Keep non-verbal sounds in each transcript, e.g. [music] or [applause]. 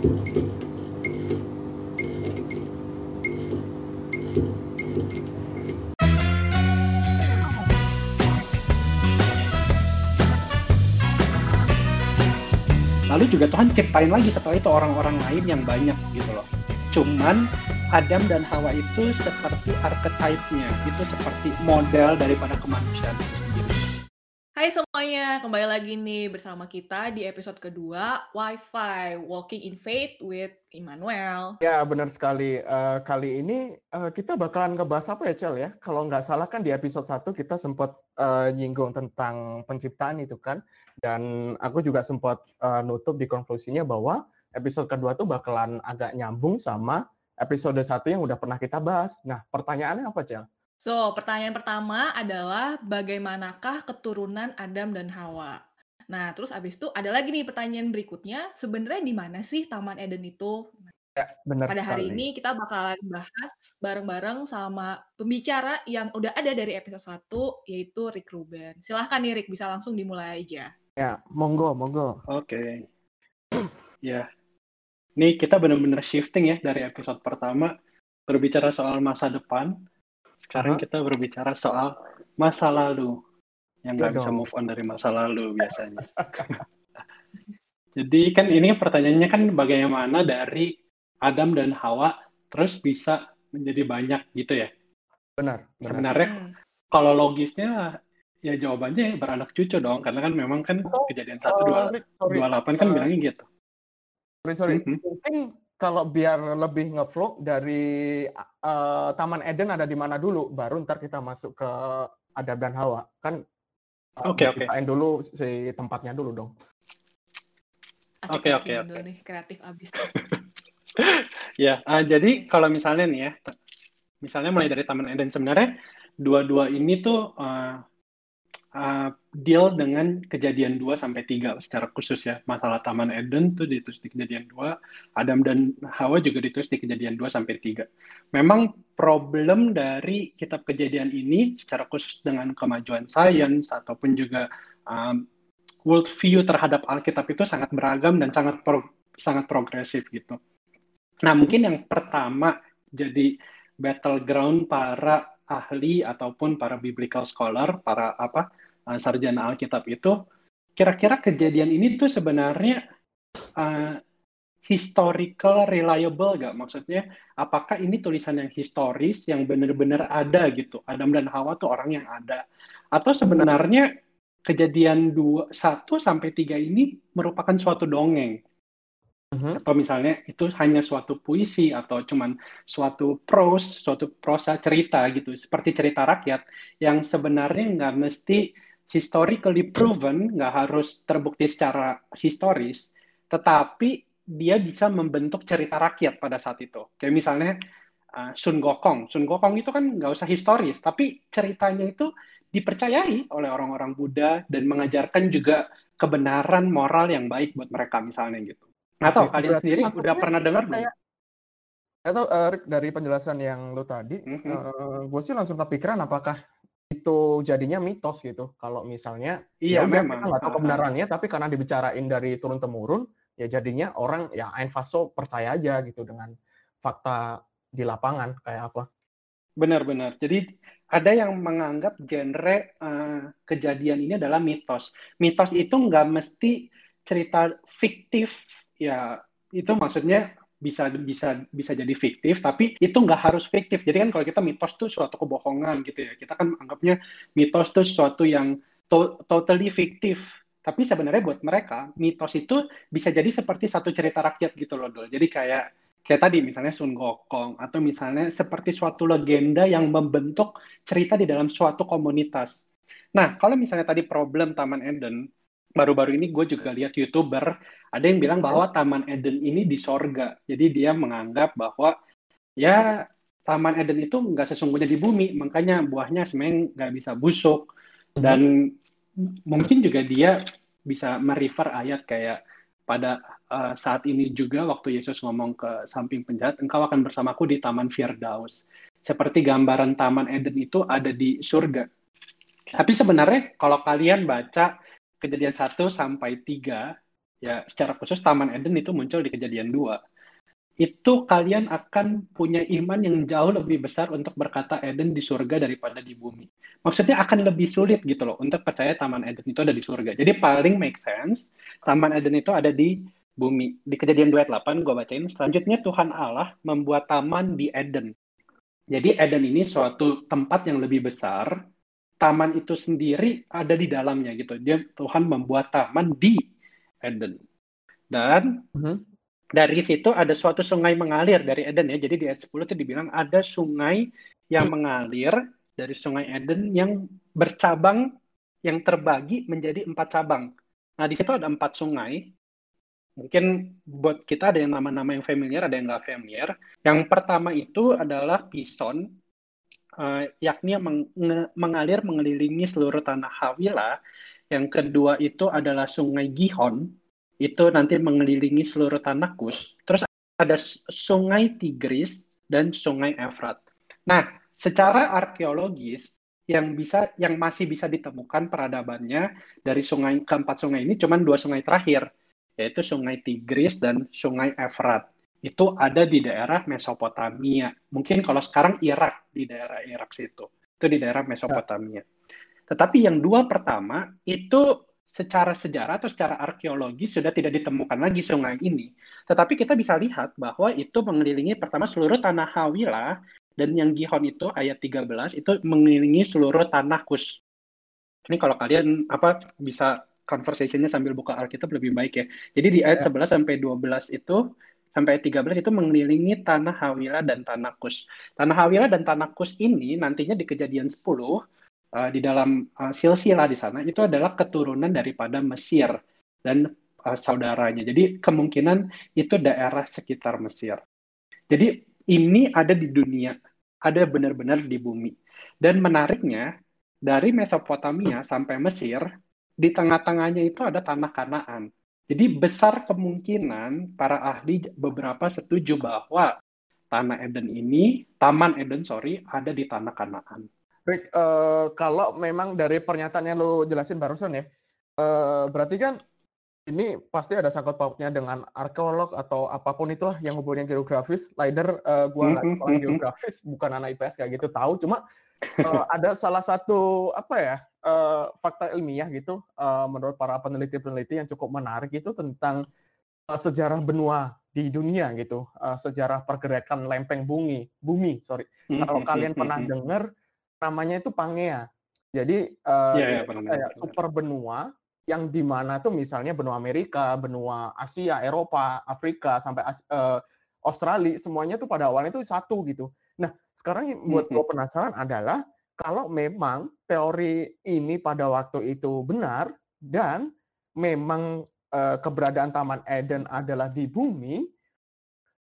Lalu juga Tuhan ciptain lagi setelah itu orang-orang lain yang banyak gitu loh. Cuman Adam dan Hawa itu seperti archetype-nya, itu seperti model daripada kemanusiaan itu. Hai semuanya, kembali lagi nih bersama kita di episode kedua Wi-Fi Walking in Faith with Immanuel. Ya, benar sekali. Uh, kali ini uh, kita bakalan ngebahas apa ya, Cel ya? Kalau nggak salah kan di episode 1 kita sempat uh, nyinggung tentang penciptaan itu kan. Dan aku juga sempat uh, nutup di konklusinya bahwa episode kedua tuh bakalan agak nyambung sama episode satu yang udah pernah kita bahas. Nah, pertanyaannya apa, Cel? So, pertanyaan pertama adalah bagaimanakah keturunan Adam dan Hawa? Nah, terus abis itu ada lagi nih pertanyaan berikutnya, sebenarnya di mana sih Taman Eden itu? Ya, benar Pada hari sekali. ini kita bakalan bahas bareng-bareng sama pembicara yang udah ada dari episode 1, yaitu Rick Ruben. Silahkan nih Rick, bisa langsung dimulai aja. Ya, monggo, monggo. Oke. ya. Nih kita benar-benar shifting ya dari episode pertama berbicara soal masa depan sekarang kita berbicara soal masa lalu yang Ya nggak bisa move on dari masa lalu biasanya. [laughs] Jadi kan ini pertanyaannya kan bagaimana dari Adam dan Hawa terus bisa menjadi banyak gitu ya. Benar, benar. Sebenarnya Hmm. kalau logisnya ya jawabannya beranak cucu dong karena kan memang kan Atau, kejadian satu dua dua delapan kan eh, bilangnya gitu. sorry, sorry. Mhm. Mungkin kalau biar lebih ngeflow dari eh, Taman Eden ada di mana dulu, baru ntar kita masuk ke Adam dan Hawa. Kan eh, Oke, oke. diceritain dulu si tempatnya dulu dong. Oke, oke, nih oke. Kreatif abis. [laughs] Ya, ah, jadi kalau misalnya nih ya, misalnya mulai dari Taman Eden sebenarnya dua-dua ini tuh uh, uh, deal dengan kejadian 2 sampai 3 secara khusus ya. Masalah Taman Eden tuh ditulis di kejadian 2, Adam dan Hawa juga ditulis di kejadian 2 sampai 3. Memang problem dari kitab kejadian ini secara khusus dengan kemajuan sains ataupun juga um, world view terhadap Alkitab itu sangat beragam dan sangat pro- sangat progresif gitu. Nah, mungkin yang pertama jadi battleground para ahli ataupun para biblical scholar, para apa uh, sarjana Alkitab itu, kira-kira kejadian ini tuh sebenarnya uh, historical reliable gak? Maksudnya, apakah ini tulisan yang historis yang benar-benar ada gitu? Adam dan Hawa tuh orang yang ada, atau sebenarnya kejadian dua satu sampai tiga ini merupakan suatu dongeng? Mhm. atau misalnya itu hanya suatu puisi atau cuman suatu prose, suatu prosa cerita gitu, seperti cerita rakyat yang sebenarnya nggak mesti historically proven, nggak harus terbukti secara historis, tetapi dia bisa membentuk cerita rakyat pada saat itu. Kayak misalnya uh, Sun Gokong. Sun Gokong itu kan nggak usah historis, tapi ceritanya itu dipercayai oleh orang-orang Buddha dan mengajarkan juga kebenaran moral yang baik buat mereka misalnya gitu. Nggak tahu kalian berarti sendiri udah pernah dengar belum? kayak atau eh, Rick, dari penjelasan yang lu tadi, Mhm. gue sih langsung kepikiran apakah itu jadinya mitos gitu. Kalau misalnya Iya ya memang. kita nggak tahu Aha. kebenarannya, tapi karena dibicarain dari turun temurun, ya jadinya orang ya ain faso percaya aja gitu dengan fakta di lapangan kayak apa. Benar-benar. Jadi ada yang menganggap genre eh, kejadian ini adalah mitos. Mitos itu nggak mesti cerita fiktif, ya itu maksudnya bisa bisa bisa jadi fiktif, tapi itu nggak harus fiktif. Jadi kan kalau kita mitos tuh suatu kebohongan gitu ya. Kita kan anggapnya mitos tuh suatu yang to- totally fiktif. Tapi sebenarnya buat mereka mitos itu bisa jadi seperti satu cerita rakyat gitu loh, Dul. Jadi kayak kayak tadi misalnya Sun Gokong atau misalnya seperti suatu legenda yang membentuk cerita di dalam suatu komunitas. Nah, kalau misalnya tadi problem Taman Eden, baru-baru ini gue juga lihat youtuber ada yang bilang bahwa Taman Eden ini di sorga. Jadi dia menganggap bahwa ya Taman Eden itu nggak sesungguhnya di bumi, makanya buahnya sebenarnya nggak bisa busuk. Dan mungkin juga dia bisa merefer ayat kayak pada uh, saat ini juga waktu Yesus ngomong ke samping penjahat, engkau akan bersamaku di Taman Firdaus. Seperti gambaran Taman Eden itu ada di surga. Tapi sebenarnya kalau kalian baca kejadian 1 sampai 3, ya secara khusus Taman Eden itu muncul di kejadian dua itu kalian akan punya iman yang jauh lebih besar untuk berkata Eden di surga daripada di bumi. Maksudnya akan lebih sulit gitu loh untuk percaya Taman Eden itu ada di surga. Jadi paling make sense Taman Eden itu ada di bumi. Di kejadian 28 gue bacain. Selanjutnya Tuhan Allah membuat taman di Eden. Jadi Eden ini suatu tempat yang lebih besar. Taman itu sendiri ada di dalamnya gitu. Dia Tuhan membuat taman di Eden. Dan uh mhm. -huh dari situ ada suatu sungai mengalir dari Eden ya. Jadi di ayat 10 itu dibilang ada sungai yang mengalir dari sungai Eden yang bercabang yang terbagi menjadi empat cabang. Nah di situ ada empat sungai. Mungkin buat kita ada yang nama-nama yang familiar, ada yang nggak familiar. Yang pertama itu adalah Pison, uh, yakni meng mengalir mengelilingi seluruh tanah Hawila. Yang kedua itu adalah Sungai Gihon, itu nanti mengelilingi seluruh tanah Kus. Terus ada sungai Tigris dan sungai Efrat. Nah, secara arkeologis yang bisa yang masih bisa ditemukan peradabannya dari sungai keempat sungai ini cuma dua sungai terakhir yaitu sungai Tigris dan sungai Efrat itu ada di daerah Mesopotamia mungkin kalau sekarang Irak di daerah Irak situ itu di daerah Mesopotamia tetapi yang dua pertama itu secara sejarah atau secara arkeologi sudah tidak ditemukan lagi sungai ini. Tetapi kita bisa lihat bahwa itu mengelilingi pertama seluruh tanah Hawila dan yang Gihon itu ayat 13 itu mengelilingi seluruh tanah Kus. Ini kalau kalian apa bisa conversationnya sambil buka Alkitab lebih baik ya. Jadi di ayat ya. 11 sampai 12 itu sampai 13 itu mengelilingi tanah Hawila dan tanah Kus. Tanah Hawila dan tanah Kus ini nantinya di kejadian 10 uh, di dalam uh, silsilah di sana itu adalah keturunan daripada Mesir dan uh, saudaranya. Jadi kemungkinan itu daerah sekitar Mesir. Jadi ini ada di dunia, ada benar-benar di bumi. Dan menariknya dari Mesopotamia sampai Mesir di tengah-tengahnya itu ada tanah Kanaan. Jadi besar kemungkinan para ahli beberapa setuju bahwa tanah Eden ini, Taman Eden sorry, ada di tanah Kanaan. Rick, uh, kalau memang dari pernyataan yang lo jelasin barusan ya, uh, berarti kan ini pasti ada sangkut pautnya dengan arkeolog atau apa pun itulah yang hubungannya geografis. Lider, uh, gua nggak sekolah geografis, bukan anak IPS kayak gitu tahu. Cuma uh, ada salah satu apa ya uh, fakta ilmiah gitu uh, menurut para peneliti-peneliti yang cukup menarik itu tentang uh, sejarah benua di dunia gitu, uh, sejarah pergerakan lempeng bumi, bumi sorry. Kalau kalian pernah dengar namanya itu Pangea. Jadi uh, yeah, kayak super benua yang di mana tuh misalnya benua Amerika, benua Asia, Eropa, Afrika sampai uh, Australia semuanya tuh pada awalnya itu satu gitu. Nah, sekarang yang buat gue penasaran adalah kalau memang teori ini pada waktu itu benar dan memang uh, keberadaan Taman Eden adalah di bumi,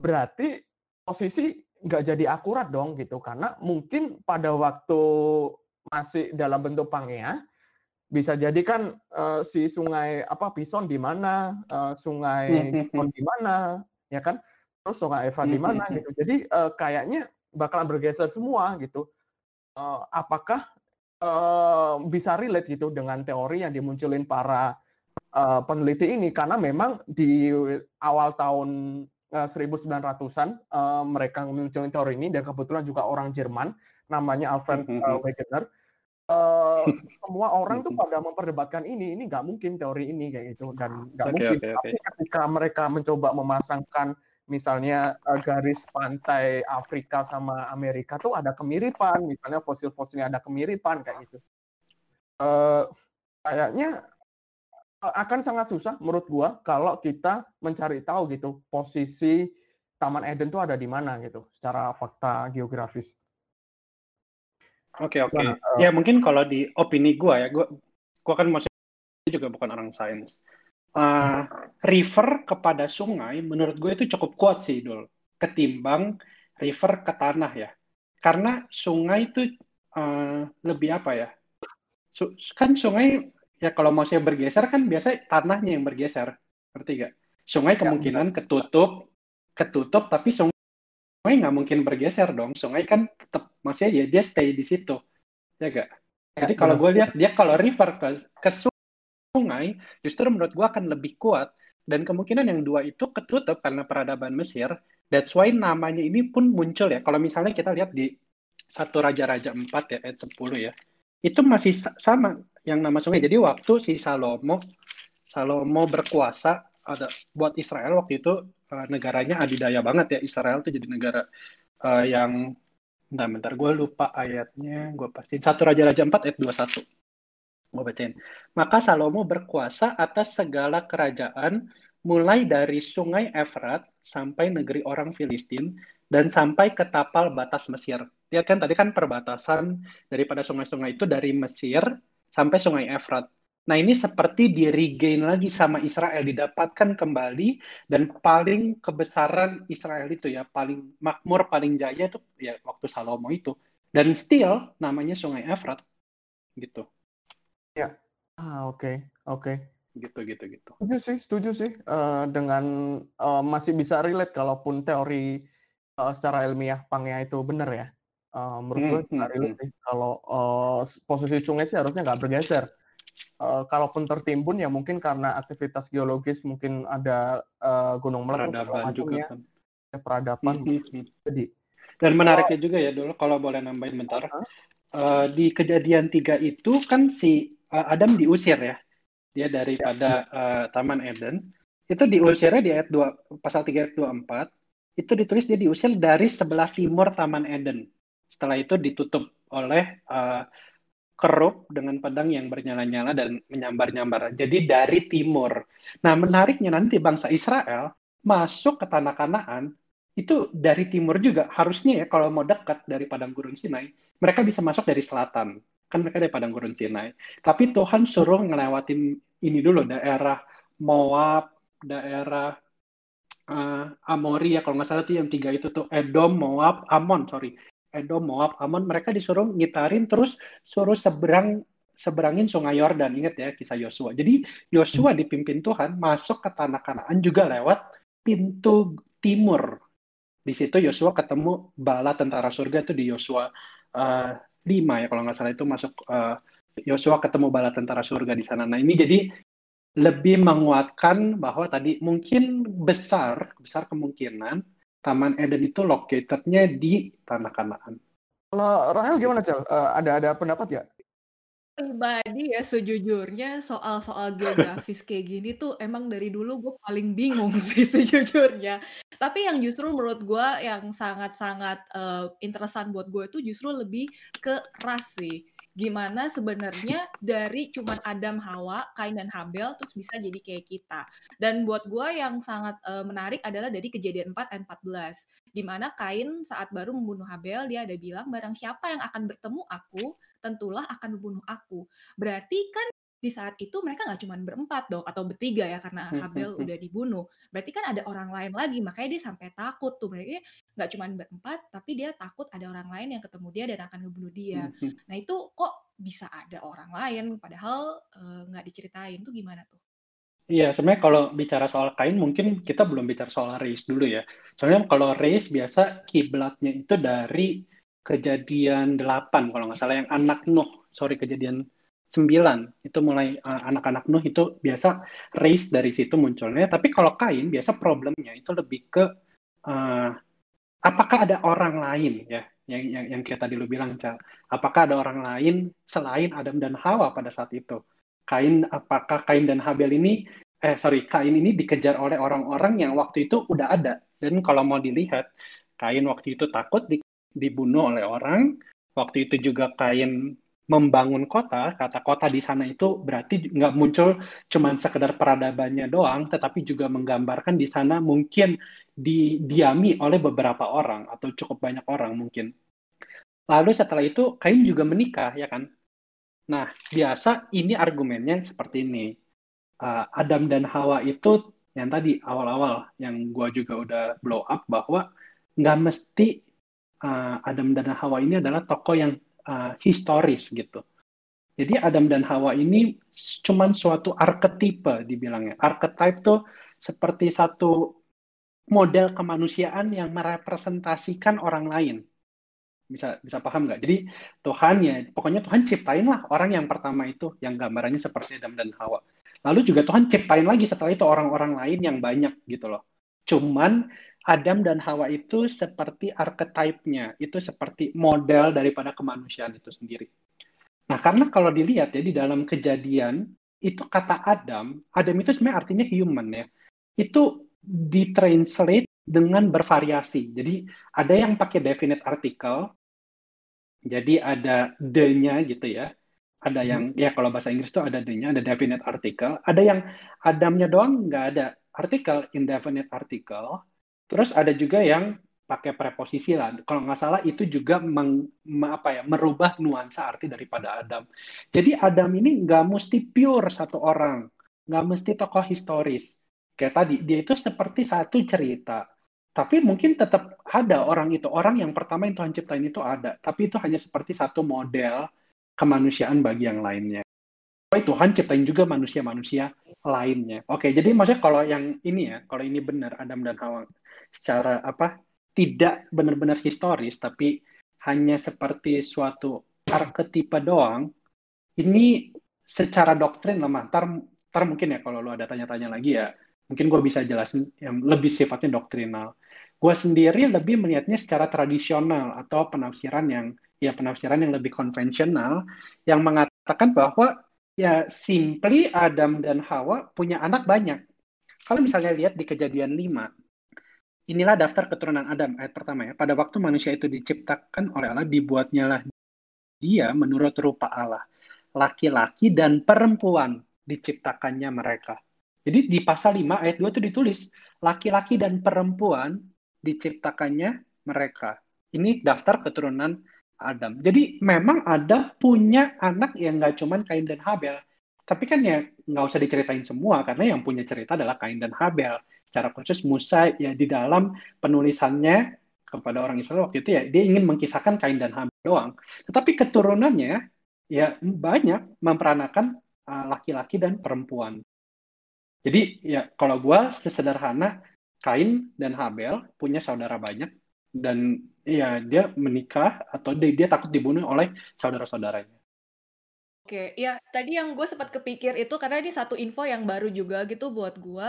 berarti posisi nggak jadi akurat dong gitu. Karena mungkin pada waktu masih dalam bentuk pangea bisa jadi kan uh, si sungai apa Pison di mana uh, sungai Pison di mana ya kan? Terus sungai Eva di mana gitu. Jadi uh, kayaknya bakalan bergeser semua gitu uh, apakah uh, bisa relate gitu dengan teori yang dimunculin para uh, peneliti ini karena memang di awal tahun 1900-an uh, mereka munculin teori ini dan kebetulan juga orang Jerman namanya Alfred uh, Wegener. Uh, semua orang tuh pada memperdebatkan ini, ini nggak mungkin teori ini kayak gitu dan nggak okay, mungkin. Okay, Tapi okay. ketika mereka mencoba memasangkan misalnya uh, garis pantai Afrika sama Amerika tuh ada kemiripan, misalnya fosil-fosilnya ada kemiripan kayak gitu. Uh, kayaknya Eh, akan sangat susah menurut gua kalau kita mencari tahu gitu posisi Taman Eden itu ada di mana gitu secara fakta geografis. Oke oke. Nah, uh, ya mungkin kalau di opini gua ya, gua gua kan masih juga bukan orang sains. Uh, river kepada sungai menurut gue itu cukup kuat sih dul. Ketimbang river ke tanah ya. Karena sungai itu uh, lebih apa ya? Kan sungai ya kalau mau saya bergeser kan biasa tanahnya yang bergeser. Ngerti gak? Sungai ya, kemungkinan ya, ketutup ketutup tapi sungai nggak mungkin bergeser dong. Sungai kan tetap maksudnya ya dia stay di situ. Ya gak? Ya, jadi kalau gue lihat dia kalau river ke ke sungai justru menurut gue akan lebih kuat Dan kemungkinan yang dua itu ketutup karena peradaban Mesir. That's why namanya ini pun muncul ya. Kalau misalnya kita lihat di satu Raja-Raja 4 ya, ayat 10 ya. Itu masih sama yang nama sungai. Jadi waktu si Salomo Salomo berkuasa ada buat Israel waktu itu uh, negaranya adidaya banget ya Israel tuh jadi negara uh, yang bentar bentar gue lupa ayatnya gue pastiin satu Raja-Raja 4 ayat 21 gue bacain maka Salomo berkuasa atas segala kerajaan mulai dari sungai Efrat sampai negeri orang Filistin dan sampai ke tapal batas Mesir. Lihat kan tadi kan perbatasan daripada sungai-sungai itu dari Mesir sampai sungai Efrat. Nah ini seperti di regain lagi sama Israel, didapatkan kembali dan paling kebesaran Israel itu ya, paling makmur, paling jaya itu ya waktu Salomo itu. Dan still namanya Sungai Efrat, gitu. Ya, ah oke, okay. oke. Okay. Gitu, gitu, gitu. Setuju sih, setuju sih. Uh, dengan uh, masih bisa relate kalaupun teori uh, secara ilmiah pangnya itu benar ya. Uh, menurut hmm, gue hmm, relate hmm. sih. Kalau uh, posisi sungai sih harusnya nggak bergeser uh, kalaupun tertimbun ya mungkin karena aktivitas geologis mungkin ada uh, gunung meletus peradaban juga kan. Ya, peradaban. Hmm, hmm, hmm. Jadi dan menariknya juga ya dulu kalau boleh nambahin bentar. Uh, uh, di kejadian tiga itu kan si uh, Adam diusir ya. Dia daripada uh, Taman Eden. Itu diusirnya di ayat 2 pasal 3 ayat 24 itu ditulis dia diusir dari sebelah timur Taman Eden. Setelah itu ditutup oleh uh, kerup dengan pedang yang bernyala-nyala dan menyambar-nyambar. Jadi dari timur. Nah, menariknya nanti bangsa Israel masuk ke tanah Kanaan itu dari timur juga. Harusnya ya kalau mau dekat dari padang gurun Sinai, mereka bisa masuk dari selatan. Kan mereka dari padang gurun Sinai. Tapi Tuhan suruh ngelewatin ini dulu daerah Moab, daerah uh, Amori ya kalau nggak salah tuh yang tiga itu tuh Edom, Moab, Amon sorry Edom, Moab, Amon, mereka disuruh ngitarin terus suruh seberang seberangin sungai Yordan. Ingat ya kisah Yosua. Jadi Yosua dipimpin Tuhan masuk ke tanah Kanaan juga lewat pintu timur. Di situ Yosua ketemu bala tentara surga itu di Yosua uh, 5 ya kalau nggak salah itu masuk uh, Yosua ketemu bala tentara surga di sana. Nah ini jadi lebih menguatkan bahwa tadi mungkin besar besar kemungkinan Taman Eden itu located-nya di Tanah Kanaan. Kalau Rahel gimana, Cel? Uh, ada ada pendapat ya? Pribadi ya sejujurnya soal-soal geografis kayak gini tuh emang dari dulu gue paling bingung [laughs] sih sejujurnya. Tapi yang justru menurut gue yang sangat-sangat uh, interesan buat gue itu justru lebih ke ras sih gimana sebenarnya dari cuman Adam, Hawa, Kain dan Habel terus bisa jadi kayak kita. Dan buat gue yang sangat uh, menarik adalah dari kejadian 4 ayat 14 di mana Kain saat baru membunuh Habel dia ada bilang barang siapa yang akan bertemu aku tentulah akan membunuh aku. Berarti kan di saat itu mereka nggak cuma berempat dong atau bertiga ya karena hmm, Habel hmm, hmm. udah dibunuh. Berarti kan ada orang lain lagi makanya dia sampai takut tuh. Mereka nggak cuma berempat tapi dia takut ada orang lain yang ketemu dia dan akan ngebunuh dia. Nah itu kok bisa ada orang lain padahal nggak uh, diceritain tuh gimana tuh? Iya, sebenarnya kalau bicara soal kain mungkin kita belum bicara soal race dulu ya. Soalnya kalau race biasa kiblatnya itu dari kejadian 8 kalau nggak salah yang anak Nuh. Sorry, kejadian sembilan itu mulai uh, anak-anak Nuh itu biasa race dari situ munculnya. Tapi kalau Kain biasa problemnya itu lebih ke uh, apakah ada orang lain ya yang yang, yang kayak tadi lu bilang Cal. Apakah ada orang lain selain Adam dan Hawa pada saat itu? Kain apakah Kain dan Habel ini eh sorry Kain ini dikejar oleh orang-orang yang waktu itu udah ada dan kalau mau dilihat Kain waktu itu takut di, dibunuh oleh orang waktu itu juga Kain membangun kota, kata kota di sana itu berarti nggak muncul cuma sekedar peradabannya doang, tetapi juga menggambarkan di sana mungkin didiami oleh beberapa orang atau cukup banyak orang mungkin. Lalu setelah itu Kain juga menikah, ya kan? Nah, biasa ini argumennya seperti ini. Uh, Adam dan Hawa itu yang tadi awal-awal yang gua juga udah blow up bahwa nggak mesti uh, Adam dan Hawa ini adalah tokoh yang uh, historis gitu. Jadi Adam dan Hawa ini cuman suatu arketipe dibilangnya. Archetype tuh seperti satu model kemanusiaan yang merepresentasikan orang lain. Bisa bisa paham nggak? Jadi Tuhan ya, pokoknya Tuhan ciptain lah orang yang pertama itu yang gambarannya seperti Adam dan Hawa. Lalu juga Tuhan ciptain lagi setelah itu orang-orang lain yang banyak gitu loh. Cuman Adam dan Hawa itu seperti archetype-nya, itu seperti model daripada kemanusiaan itu sendiri. Nah, karena kalau dilihat ya di dalam kejadian, itu kata Adam, Adam itu sebenarnya artinya human ya. Itu ditranslate dengan bervariasi. Jadi ada yang pakai definite article, jadi ada the-nya gitu ya. Ada yang, hmm. ya kalau bahasa Inggris itu ada the-nya, ada definite article. Ada yang Adamnya doang nggak ada artikel, indefinite article. Terus ada juga yang pakai preposisi lah. Kalau nggak salah itu juga meng, apa ya, merubah nuansa arti daripada Adam. Jadi Adam ini nggak mesti pure satu orang, nggak mesti tokoh historis. Kayak tadi, dia itu seperti satu cerita. Tapi mungkin tetap ada orang itu. Orang yang pertama yang Tuhan ciptain itu ada. Tapi itu hanya seperti satu model kemanusiaan bagi yang lainnya. Oh, Tuhan ciptain juga manusia-manusia lainnya. Oke, jadi maksudnya kalau yang ini ya, kalau ini benar Adam dan Hawa secara apa tidak benar-benar historis, tapi hanya seperti suatu arketipe doang, ini secara doktrin lemah. Ntar, ntar mungkin ya kalau lu ada tanya-tanya lagi ya, mungkin gue bisa jelasin yang lebih sifatnya doktrinal. Gue sendiri lebih melihatnya secara tradisional atau penafsiran yang ya penafsiran yang lebih konvensional yang mengatakan bahwa ya simply Adam dan Hawa punya anak banyak. Kalau misalnya lihat di kejadian 5, inilah daftar keturunan Adam ayat pertama ya. Pada waktu manusia itu diciptakan oleh Allah, dibuatnya lah dia menurut rupa Allah. Laki-laki dan perempuan diciptakannya mereka. Jadi di pasal 5 ayat 2 itu ditulis, laki-laki dan perempuan diciptakannya mereka. Ini daftar keturunan Adam. Jadi memang Adam punya anak yang nggak cuman Kain dan Habel. Tapi kan ya nggak usah diceritain semua, karena yang punya cerita adalah Kain dan Habel. Secara khusus Musa ya di dalam penulisannya kepada orang Israel waktu itu ya, dia ingin mengkisahkan Kain dan Habel doang. Tetapi keturunannya ya banyak memperanakan uh, laki-laki dan perempuan. Jadi ya kalau gue sesederhana Kain dan Habel punya saudara banyak dan ya dia menikah atau dia, dia takut dibunuh oleh saudara-saudaranya. Oke, ya tadi yang gue sempat kepikir itu karena ini satu info yang baru juga gitu buat gue.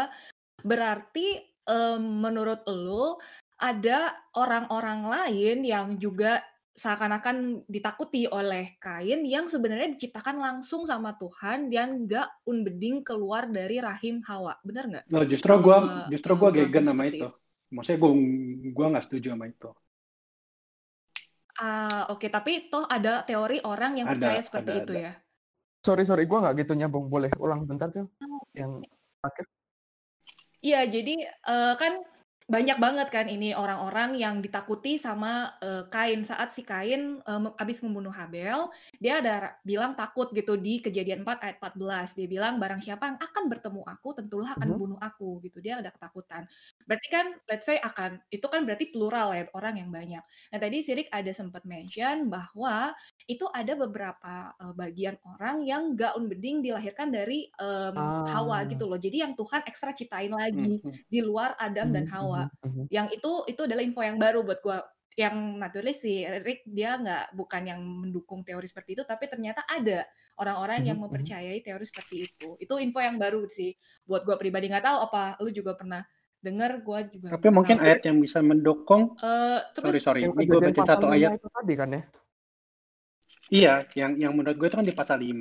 Berarti um, menurut lo ada orang-orang lain yang juga seakan-akan ditakuti oleh Kain yang sebenarnya diciptakan langsung sama Tuhan dan nggak unbeding keluar dari rahim Hawa, benar nggak? No, justru gue justru gue gegen sama itu. itu. Maksudnya gue gue nggak setuju sama itu. Ah, oke, tapi toh ada teori orang yang Ada percaya seperti ada itu ada. ya? Sorry sorry, gue nggak gitu nyambung. Boleh ulang bentar tuh, Oh, yang terakhir? Iya, jadi, uh, kan banyak banget kan ini orang-orang yang ditakuti sama, uh, Kain. Saat si Kain, uh, habis membunuh Habel, dia ada bilang takut gitu di Kejadian 4 ayat 14. Dia bilang, "Barang siapa yang akan bertemu aku, tentulah akan mhm. membunuh aku," gitu. Dia ada ketakutan. Berarti kan let's say akan itu kan berarti plural ya, orang yang banyak. Nah, tadi Sirik ada sempat mention bahwa itu ada beberapa, uh, bagian orang yang nggak unbeding dilahirkan dari, um, Hawa gitu loh. Jadi yang Tuhan ekstra ciptain lagi, hmm. di luar Adam dan Hawa. -hmm. Yang itu itu adalah info yang baru buat gue Yang naturally si Rick dia nggak bukan yang mendukung teori seperti itu, tapi ternyata ada orang-orang yang mempercayai teori seperti itu. Itu info yang baru sih buat gue pribadi. Nggak tahu apa lu juga pernah dengar gue juga Tapi mungkin tahu. ayat yang bisa mendukung uh, sorry sorry, ini gue baca satu ayat. Itu tadi kan ya? Iya, yang yang menurut gue itu kan di pasal 5.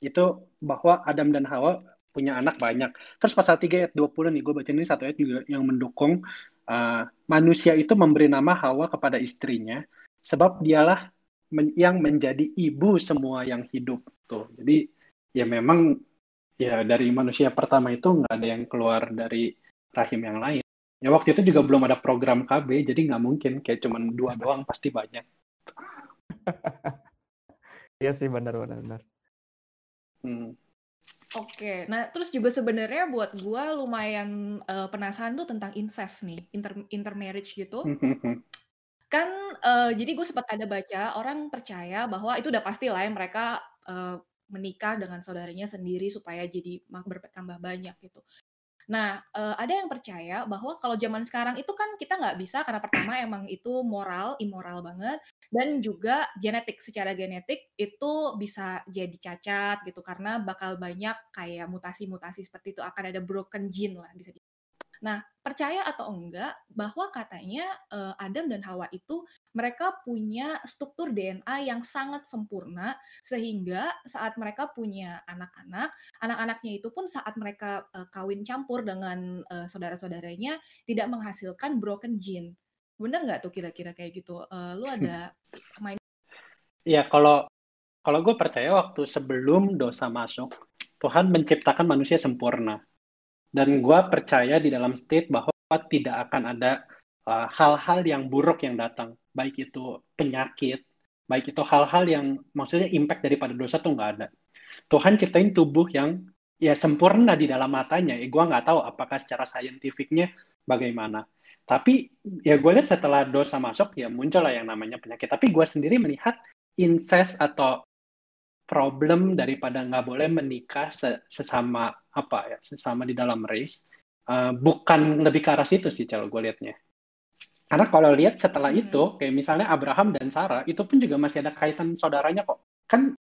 Itu bahwa Adam dan Hawa punya anak banyak. Terus pasal 3 ayat 20 nih, gue baca ini satu ayat juga yang mendukung uh, manusia itu memberi nama Hawa kepada istrinya, sebab dialah men yang menjadi ibu semua yang hidup. Tuh. Jadi ya memang ya dari manusia pertama itu nggak ada yang keluar dari rahim yang lain. Ya waktu itu juga belum ada program KB, jadi nggak mungkin kayak cuma dua doang pasti banyak. [laughs] Iya sih benar-benar. benar. Hmm. Oke, nah terus juga sebenarnya buat gua lumayan, uh, penasaran tuh tentang incest nih, inter intermarriage gitu. [laughs] Kan, uh, jadi gue sempat ada baca orang percaya bahwa itu udah pasti lah ya mereka, uh, menikah dengan saudaranya sendiri supaya jadi bertambah banyak gitu. Nah, uh, ada yang percaya bahwa kalau zaman sekarang itu kan kita nggak bisa karena pertama emang itu moral, immoral banget, dan juga genetik. Secara genetik itu bisa jadi cacat gitu karena bakal banyak kayak mutasi-mutasi seperti itu akan ada broken gene lah bisa di Nah, percaya atau enggak bahwa katanya uh, Adam dan Hawa itu mereka punya struktur DNA yang sangat sempurna sehingga saat mereka punya anak-anak, anak-anaknya itu pun saat mereka uh, kawin campur dengan uh, saudara-saudaranya tidak menghasilkan broken gene. Bener nggak tuh kira-kira kayak gitu? Uh, lu ada [laughs] main? Iya, kalau kalau gue percaya waktu sebelum dosa masuk, Tuhan menciptakan manusia sempurna dan gue percaya di dalam state bahwa tidak akan ada uh, hal-hal uh, yang buruk yang datang, baik itu penyakit, baik itu hal-hal yang maksudnya impact daripada dosa tuh nggak ada. Tuhan ciptain tubuh yang ya sempurna di dalam matanya. Eh, gue nggak tahu apakah secara saintifiknya bagaimana. Tapi ya gue lihat setelah dosa masuk ya muncul lah yang namanya penyakit. Tapi gue sendiri melihat incest atau problem daripada nggak boleh menikah sesama apa ya sesama di dalam race uh, bukan lebih ke arah situ sih kalau gue liatnya karena kalau lihat setelah hmm. itu kayak misalnya Abraham dan Sarah itu pun juga masih ada kaitan saudaranya kok kan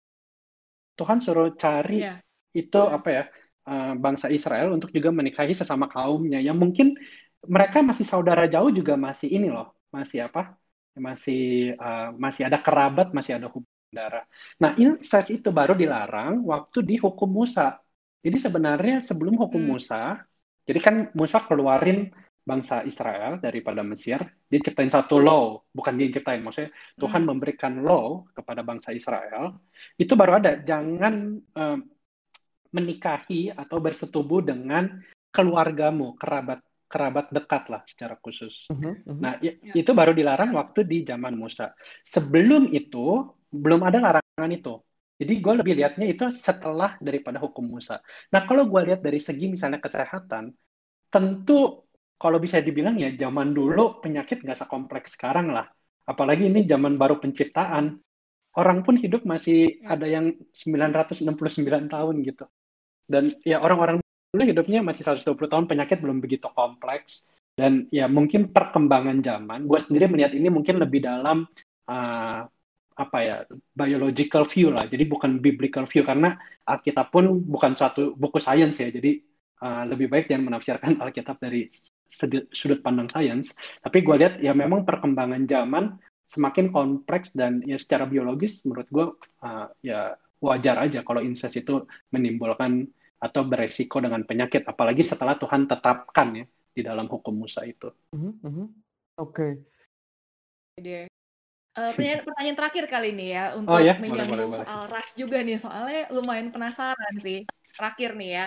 Tuhan suruh cari yeah. itu yeah. apa ya uh, bangsa Israel untuk juga menikahi sesama kaumnya yang mungkin mereka masih saudara jauh juga masih ini loh masih apa masih uh, masih ada kerabat masih ada hubungan darah. Nah, incest itu baru dilarang waktu di hukum Musa. Jadi sebenarnya sebelum hukum hmm. Musa, jadi kan Musa keluarin bangsa Israel daripada Mesir, dia ciptain satu law, bukan dia ciptain, maksudnya Tuhan hmm. memberikan law kepada bangsa Israel, itu baru ada, jangan um, menikahi atau bersetubuh dengan keluargamu, kerabat kerabat dekat lah secara khusus. Uh -huh, uh -huh. Nah, ya. itu baru dilarang waktu di zaman Musa. Sebelum itu belum ada larangan itu. Jadi gue lebih lihatnya itu setelah daripada hukum Musa. Nah kalau gue lihat dari segi misalnya kesehatan, tentu kalau bisa dibilang ya zaman dulu penyakit nggak sekompleks sekarang lah. Apalagi ini zaman baru penciptaan. Orang pun hidup masih ada yang 969 tahun gitu. Dan ya orang-orang dulu hidupnya masih 120 tahun, penyakit belum begitu kompleks. Dan ya mungkin perkembangan zaman, gue sendiri melihat ini mungkin lebih dalam uh, apa ya biological view lah jadi bukan biblical view karena Alkitab pun bukan suatu buku sains ya jadi uh, lebih baik jangan menafsirkan [laughs] Alkitab dari sudut pandang sains tapi gue lihat ya memang perkembangan zaman semakin kompleks dan ya secara biologis menurut gue uh, ya wajar aja kalau incest itu menimbulkan atau beresiko dengan penyakit apalagi setelah Tuhan tetapkan ya di dalam hukum Musa itu. Mm -hmm. Oke. Okay. Uh, pertanyaan, terakhir kali ini ya oh, untuk oh, ya? menyambung boleh, soal boleh. ras juga nih soalnya lumayan penasaran sih terakhir nih ya.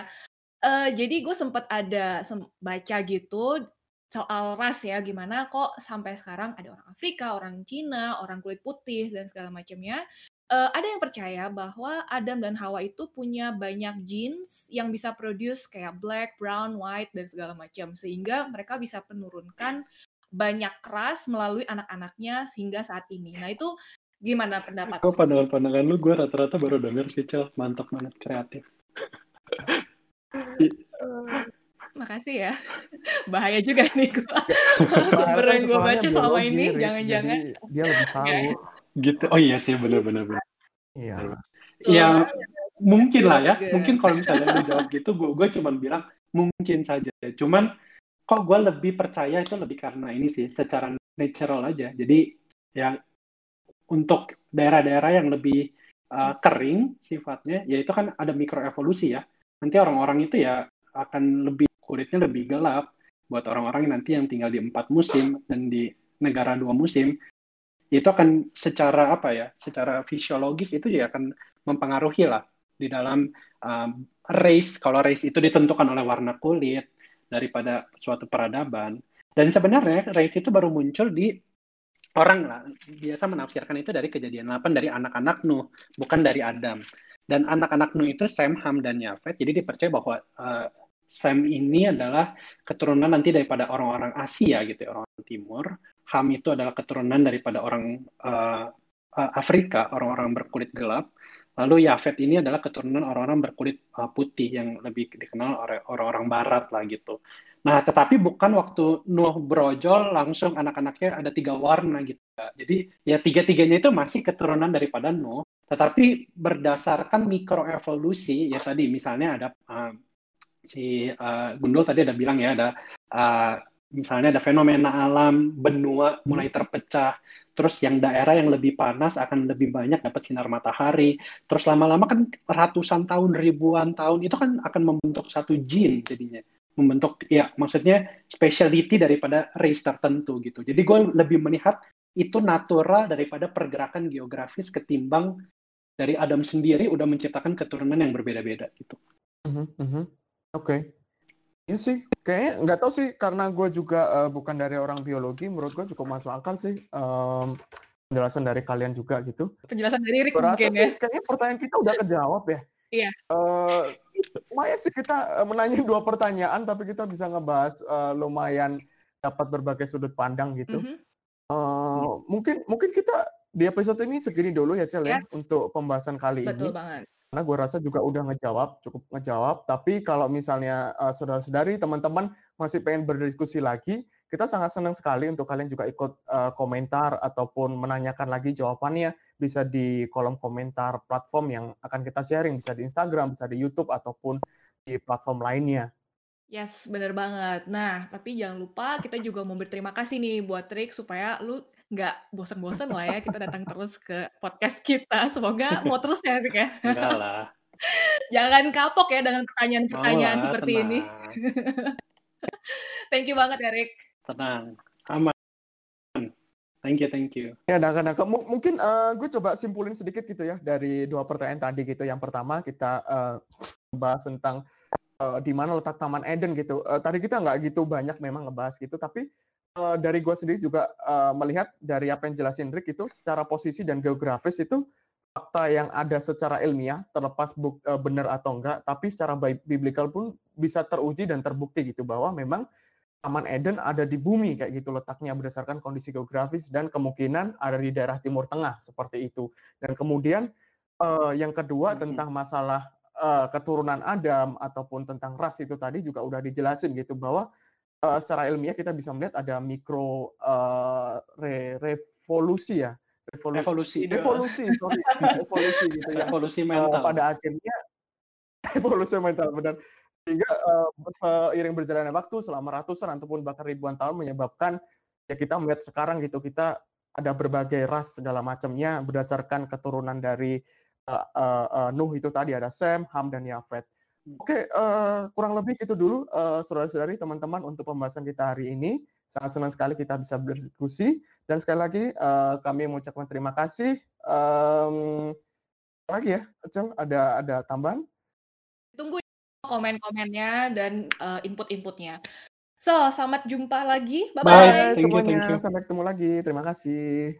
Uh, jadi gue sempat ada sem baca gitu soal ras ya gimana kok sampai sekarang ada orang Afrika, orang Cina, orang kulit putih dan segala macamnya. Uh, ada yang percaya bahwa Adam dan Hawa itu punya banyak genes yang bisa produce kayak black, brown, white dan segala macam sehingga mereka bisa menurunkan banyak keras melalui anak-anaknya sehingga saat ini. Nah itu gimana pendapat? Oh pandangan-pandangan lu gue rata-rata baru denger sih Cel, mantap banget kreatif. uh, makasih ya. [laughs] Bahaya juga nih gue. [laughs] Sumber yang gue baca selama ini jangan-jangan. Dia lebih tahu. gitu. Oh iya sih benar-benar. Iya. Ya mungkin lah ya. Mungkin kalau misalnya lu jawab gitu, gue gue cuma bilang mungkin saja. Cuman kok gue lebih percaya itu lebih karena ini sih secara natural aja. Jadi ya untuk daerah-daerah yang lebih uh, kering sifatnya ya itu kan ada mikroevolusi ya. Nanti orang-orang itu ya akan lebih kulitnya lebih gelap. Buat orang-orang nanti yang tinggal di empat musim dan di negara dua musim itu akan secara apa ya secara fisiologis itu ya akan mempengaruhi lah di dalam um, race. Kalau race itu ditentukan oleh warna kulit daripada suatu peradaban. Dan sebenarnya race itu baru muncul di orang lah biasa menafsirkan itu dari kejadian 8 dari anak-anak Nuh, bukan dari Adam. Dan anak-anak Nuh itu Sem, Ham, dan Yafet. Jadi dipercaya bahwa uh, Sem ini adalah keturunan nanti daripada orang-orang Asia gitu ya, orang Timur. Ham itu adalah keturunan daripada orang uh, Afrika, orang-orang berkulit gelap. Lalu Yafet ini adalah keturunan orang-orang berkulit uh, putih yang lebih dikenal oleh orang-orang barat lah gitu. Nah, tetapi bukan waktu Nuh brojol langsung anak-anaknya ada tiga warna gitu. Jadi ya tiga-tiganya itu masih keturunan daripada Nuh, tetapi berdasarkan mikroevolusi ya tadi misalnya ada uh, si uh, Gundul tadi ada bilang ya ada uh, misalnya ada fenomena alam benua mulai terpecah terus yang daerah yang lebih panas akan lebih banyak dapat sinar matahari terus lama-lama kan ratusan tahun ribuan tahun itu kan akan membentuk satu jin jadinya membentuk ya maksudnya speciality daripada race tertentu gitu jadi gue lebih melihat itu natural daripada pergerakan geografis ketimbang dari Adam sendiri udah menciptakan keturunan yang berbeda-beda gitu. Uh -huh, uh -huh. Iya sih, kayaknya nggak tahu sih karena gue juga uh, bukan dari orang biologi, menurut gue cukup masuk akal sih um, penjelasan dari kalian juga gitu. Penjelasan dari Rick mungkin sih, ya. Kayaknya pertanyaan kita udah kejawab ya. Iya. Uh, lumayan sih kita menanya dua pertanyaan, tapi kita bisa ngebahas uh, lumayan dapat berbagai sudut pandang gitu. Mm -hmm. uh, mungkin mungkin kita di episode ini segini dulu ya Cel ya, yes. ya untuk pembahasan kali Betul ini. Betul banget. Karena gue rasa juga udah ngejawab, cukup ngejawab. Tapi kalau misalnya uh, saudara-saudari, teman-teman masih pengen berdiskusi lagi, kita sangat senang sekali untuk kalian juga ikut uh, komentar ataupun menanyakan lagi jawabannya bisa di kolom komentar platform yang akan kita sharing, bisa di Instagram, bisa di YouTube ataupun di platform lainnya. Yes, bener banget. Nah, tapi jangan lupa kita juga mau berterima kasih nih buat Trik supaya lu nggak bosan-bosan lah ya kita datang terus ke podcast kita. Semoga mau terus ya, Trik ya. Enggak lah. [laughs] Jangan kapok ya dengan pertanyaan-pertanyaan seperti tenang. ini. [laughs] thank you banget ya, Rik. Tenang, aman. Thank you, thank you. Ya, nah, nah, mungkin uh, gue coba simpulin sedikit gitu ya dari dua pertanyaan tadi gitu. Yang pertama kita uh, bahas tentang uh, di mana letak Taman Eden gitu. Uh, tadi kita nggak gitu banyak memang ngebahas gitu, tapi uh, dari gue sendiri juga uh, melihat dari apa yang jelasin Rick itu secara posisi dan geografis itu fakta yang ada secara ilmiah terlepas buk, uh, benar atau enggak, tapi secara biblical pun bisa teruji dan terbukti gitu bahwa memang Taman Eden ada di bumi kayak gitu letaknya berdasarkan kondisi geografis dan kemungkinan ada di daerah Timur Tengah seperti itu. Dan kemudian uh, yang kedua tentang masalah uh, keturunan Adam ataupun tentang ras itu tadi juga udah dijelasin gitu bahwa uh, secara ilmiah kita bisa melihat ada mikro uh, re revolusi ya. Revolusi. Revolusi evolusi sorry. [laughs] Evolusi gitu ya. Evolusi mental. uh, pada akhirnya [laughs] evolusi mental benar. Sehingga uh, seiring berjalannya waktu selama ratusan ataupun bahkan ribuan tahun menyebabkan ya kita melihat sekarang gitu kita ada berbagai ras segala macamnya berdasarkan keturunan dari uh, uh, Nuh itu tadi ada Sam, Ham dan Yafet. Oke, okay, uh, kurang lebih itu dulu uh, saudara-saudari teman-teman untuk pembahasan kita hari ini. Sangat senang sekali kita bisa berdiskusi dan sekali lagi uh, kami mengucapkan terima kasih. Um, lagi ya, Acel, ada ada tambahan? Tunggu komen-komennya dan uh, input-inputnya. So, selamat jumpa lagi. Bye-bye. Bye, semuanya. Sampai ketemu lagi. Terima kasih.